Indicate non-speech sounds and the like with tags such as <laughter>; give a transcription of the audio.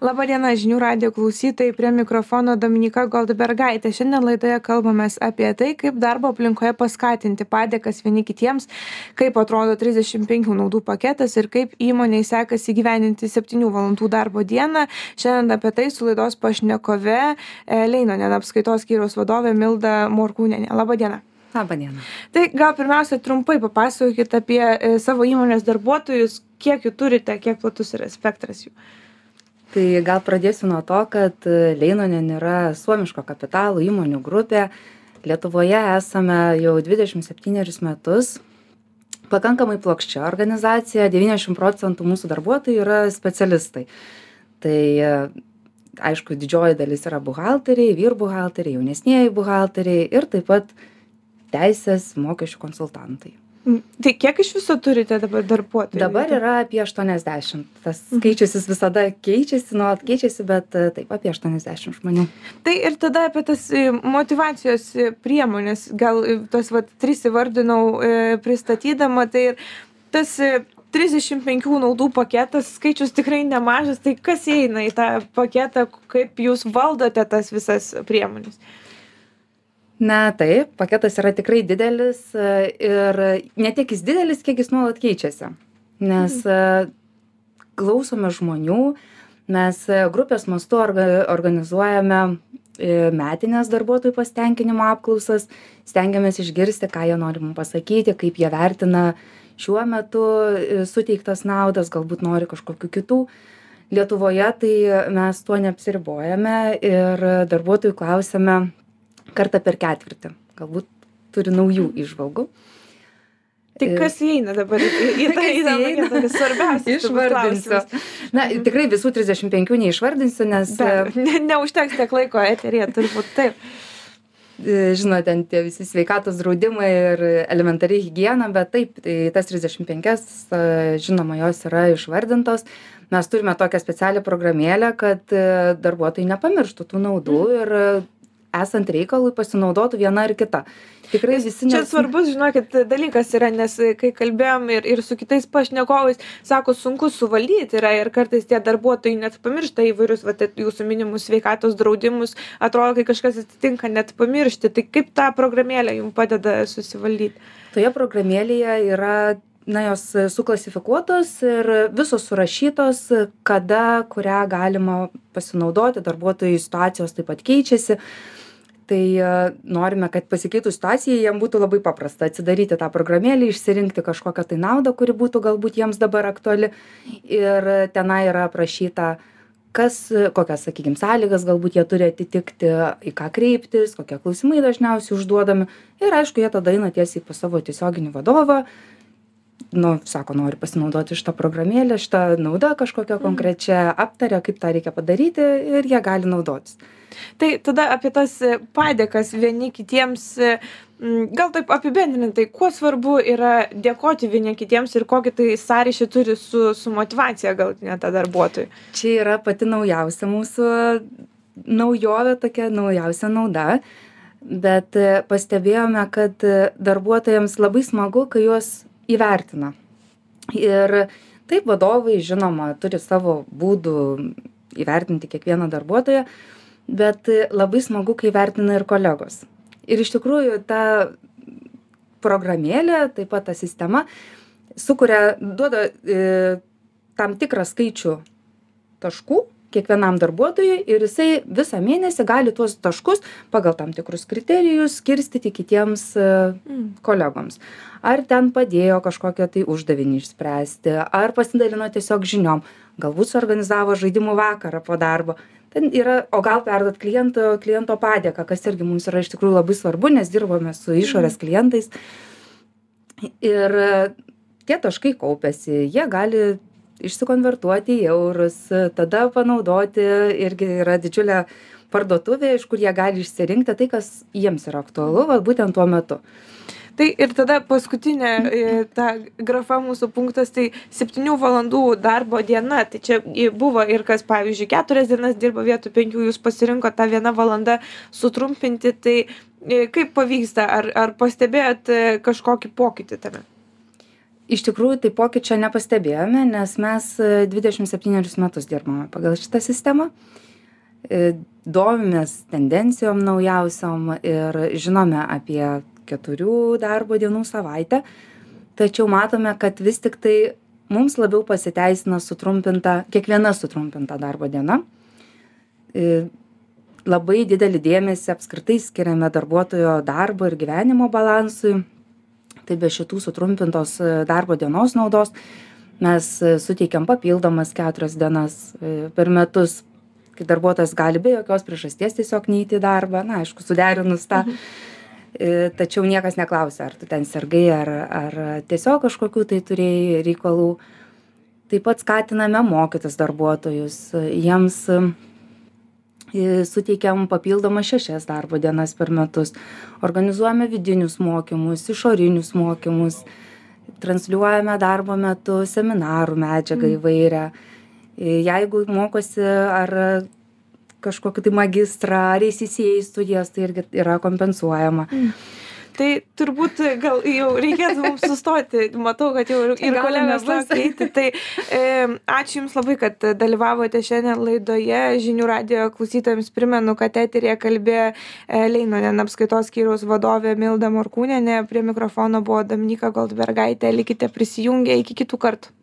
Labą dieną, žinių radio klausytojai, prie mikrofono Dominika Goldbergaitė. Šiandien laidoje kalbame apie tai, kaip darbo aplinkoje paskatinti padėkas vieni kitiems, kaip atrodo 35 naudų paketas ir kaip įmoniai sekasi gyveninti 7 valandų darbo dieną. Šiandien apie tai su laidos pašnekove e, Leinonė apskaitos skyriaus vadovė Milda Morkūnenė. Labą dieną. Labą dieną. Tai gal pirmiausia trumpai papasakokit apie e, savo įmonės darbuotojus, kiek jų turite, kiek platus yra spektras jų tai gal pradėsiu nuo to kad e, leinonen yra suomiško kapitalo įmonių grupė. Lietuvoje esame jau dvidešim septynerius metus. Pakankamai plokščia organizacija. devyniasdešim procentų mūsų darbuotojų yra specialistai. Tai e, aišku didžioji dalis yra buhalteriai vyr buhalteriai jaunesnieji buhalteriai ir taip pat teisės mokesčių konsultantai Tai kiek iš viso turite dabar darbuotojų? Dabar yra apie 80. Tas mhm. skaičius jis visada keičiasi, nuolat keičiasi, bet e, taip apie 80 žmonių. Tai ir tada apie tas e, motivacijos e, priemonės, gal tos vat, tris įvardinau pristatydama, tai ir tas 35 naudų paketas, skaičius tikrai nemažas, tai kas įeina į tą paketą, kaip jūs valdote tas visas priemonės? Na taip paketas yra tikrai didelis e, ir ne tiek jis didelis kiek jis nuolat keičiasi nes mhm. e, klausome žmonių mes e, grupės mastu orga organizuojame metines darbuotojų pasitenkinimo apklausas stengiamės išgirsti ką jie nori mum pasakyti kaip jie vertina šiuo metu suteiktas naudas galbūt nori kažkokių kitų lietuvoje tai mes tuo neapsiribojame ir darbuotojų klausiame kartą per ketvirtį. Galbūt turi naujų išvalgų. Tai kas įeina dabar į, į <laughs> tą įeina svarbiausias išvardinsiu. Na, tikrai visų 35 neišvardinsiu, nes... Be, ne, neužteks tiek laiko eterija, turbūt taip. E, žinot, ten tie visi sveikatos draudimai ir elementariai hygiena, bet taip, tai tas 35, e, žinoma, jos yra išvardintos. Mes turime tokią specialią programėlę, kad e, darbuotojai nepamirštų tų naudų mm. ir esant reikalui pasinaudotų viena ar kita. Tikrai visi. Čia nes... svarbus, žinokit, dalykas yra, nes kai kalbėjom ir, ir su kitais pašnekovais, sako, sunku suvaldyti yra ir kartais tie darbuotojai net pamiršta įvairius, va, jūsų minimus sveikatos draudimus, atrodo, kai kažkas atsitinka, net pamiršti. Tai kaip ta programėlė jums padeda susivaldyti? Toje programėlėje yra na jos suklasifikuotos ir visos surašytos kada kurią galima pasinaudoti darbuotojų situacijos taip pat keičiasi tai e, norime kad pasikeitus situacijai jiem būtų labai paprasta atsidaryti tą programėlę išsirinkti kažkokią tai naudą kuri būtų galbūt jiems dabar aktuali. Ir tenai yra aprašyta kas kokias sakykim sąlygas galbūt jie turi atitikti į ką kreiptis kokie klausimai dažniausiai užduodami. Ir aišku jie tada eina tiesiai pas savo tiesioginį vadovą nu sako nori pasinaudoti šita programėle šita nauda kažkokia mhm. konkrečia aptaria kaip tą reikia padaryti ir jie gali naudotis tai tada apie tas e, padėkas vieni kitiems e, gal taip apibendrintai kuo svarbu yra dėkoti vieni kitiems ir kokį tai sąryšį turi su su motyvacija galutine ta darbuotojų čia yra pati naujausia mūsų naujovė tokia naujausia nauda bet e, pastebėjome kad darbuotojams labai smagu kai juos įvertina. Ir taip vadovai, žinoma, turi savo būdų įvertinti kiekvieną darbuotoją, bet labai smagu, kai vertina ir kolegos. Ir iš tikrųjų ta programėlė, taip pat ta sistema, sukuria, duoda e, tam tikrą skaičių taškų kiekvienam darbuotojui ir jisai visą mėnesį gali tuos taškus pagal tam tikrus kriterijus skirstyti kitiems e, mm. kolegoms ar ten padėjo kažkokią tai uždavinį išspręsti ar pasidalino tiesiog žiniom galbūt suorganizavo žaidimų vakarą po darbo ten yra o gal perduot kliento kliento padėką kas irgi mums yra iš tikrųjų labai svarbu nes dirbame su išorės mm. klientais ir tie taškai kaupiasi jie gali išsikonvertuoti į eurus tada panaudoti irgi yra didžiulė parduotuvė iš kur jie gali išsirinkti tai kas jiems yra aktualu vat būtent tuo metu Tai ir tada paskutinė e, ta grafa mūsų punktas, tai 7 valandų darbo diena. Tai čia buvo ir kas, pavyzdžiui, 4 dienas dirbo vietoj 5, jūs pasirinko tą vieną valandą sutrumpinti. Tai e, kaip pavyksta, ar, ar pastebėjot e, kažkokį pokytį tame? Iš tikrųjų tai pokyčio nepastebėjome nes mes dvidešim septynerius metus dirbame pagal šitą sistemą. E, domimės tendencijom naujausiom ir žinome apie keturių darbo dienų savaitę tačiau matome kad vis tiktai mums labiau pasiteisina sutrumpinta kiekviena sutrumpinta darbo diena. E, labai didelį dėmesį apskritai skiriame darbuotojo darbo ir gyvenimo balansui tai be šitų sutrumpintos e, darbo dienos naudos. Mes e, suteikiam papildomas keturias dienas e, per metus. Kai darbuotojas gali be jokios priežasties tiesiog neiti į darbą na aišku suderinus tą. Mhm. tačiau niekas neklausia ar tu ten sirgai ar ar tiesiog kažkokių tai turėjai reikalų. Taip pat skatiname mokytis darbuotojus jiems suteikiam papildomas šešias darbo dienas per metus. Organizuojame vidinius mokymus išorinius mokymus transliuojame darbo metu seminarų medžiagą mm. įvairią. Jeigu mokosi ar kažkokį tai magistrą ar įsisieja į studijas tai irgi yra kompensuojama. Mm tai turbūt gal jau reikėtų mums sustoti. Matau kad jau ir kolegos laukia tai e, ačiū jums labai kad dalyvavote šiandien laidoje. Žinių radijo klausytojams primenu kad eteryje kalbėjo e, leinonen apskaitos skyriaus vadovė milda morkūnienė. Prie mikrofono buvo dominyka goldbergaitė. Likite prisijungę. Iki kitų kartų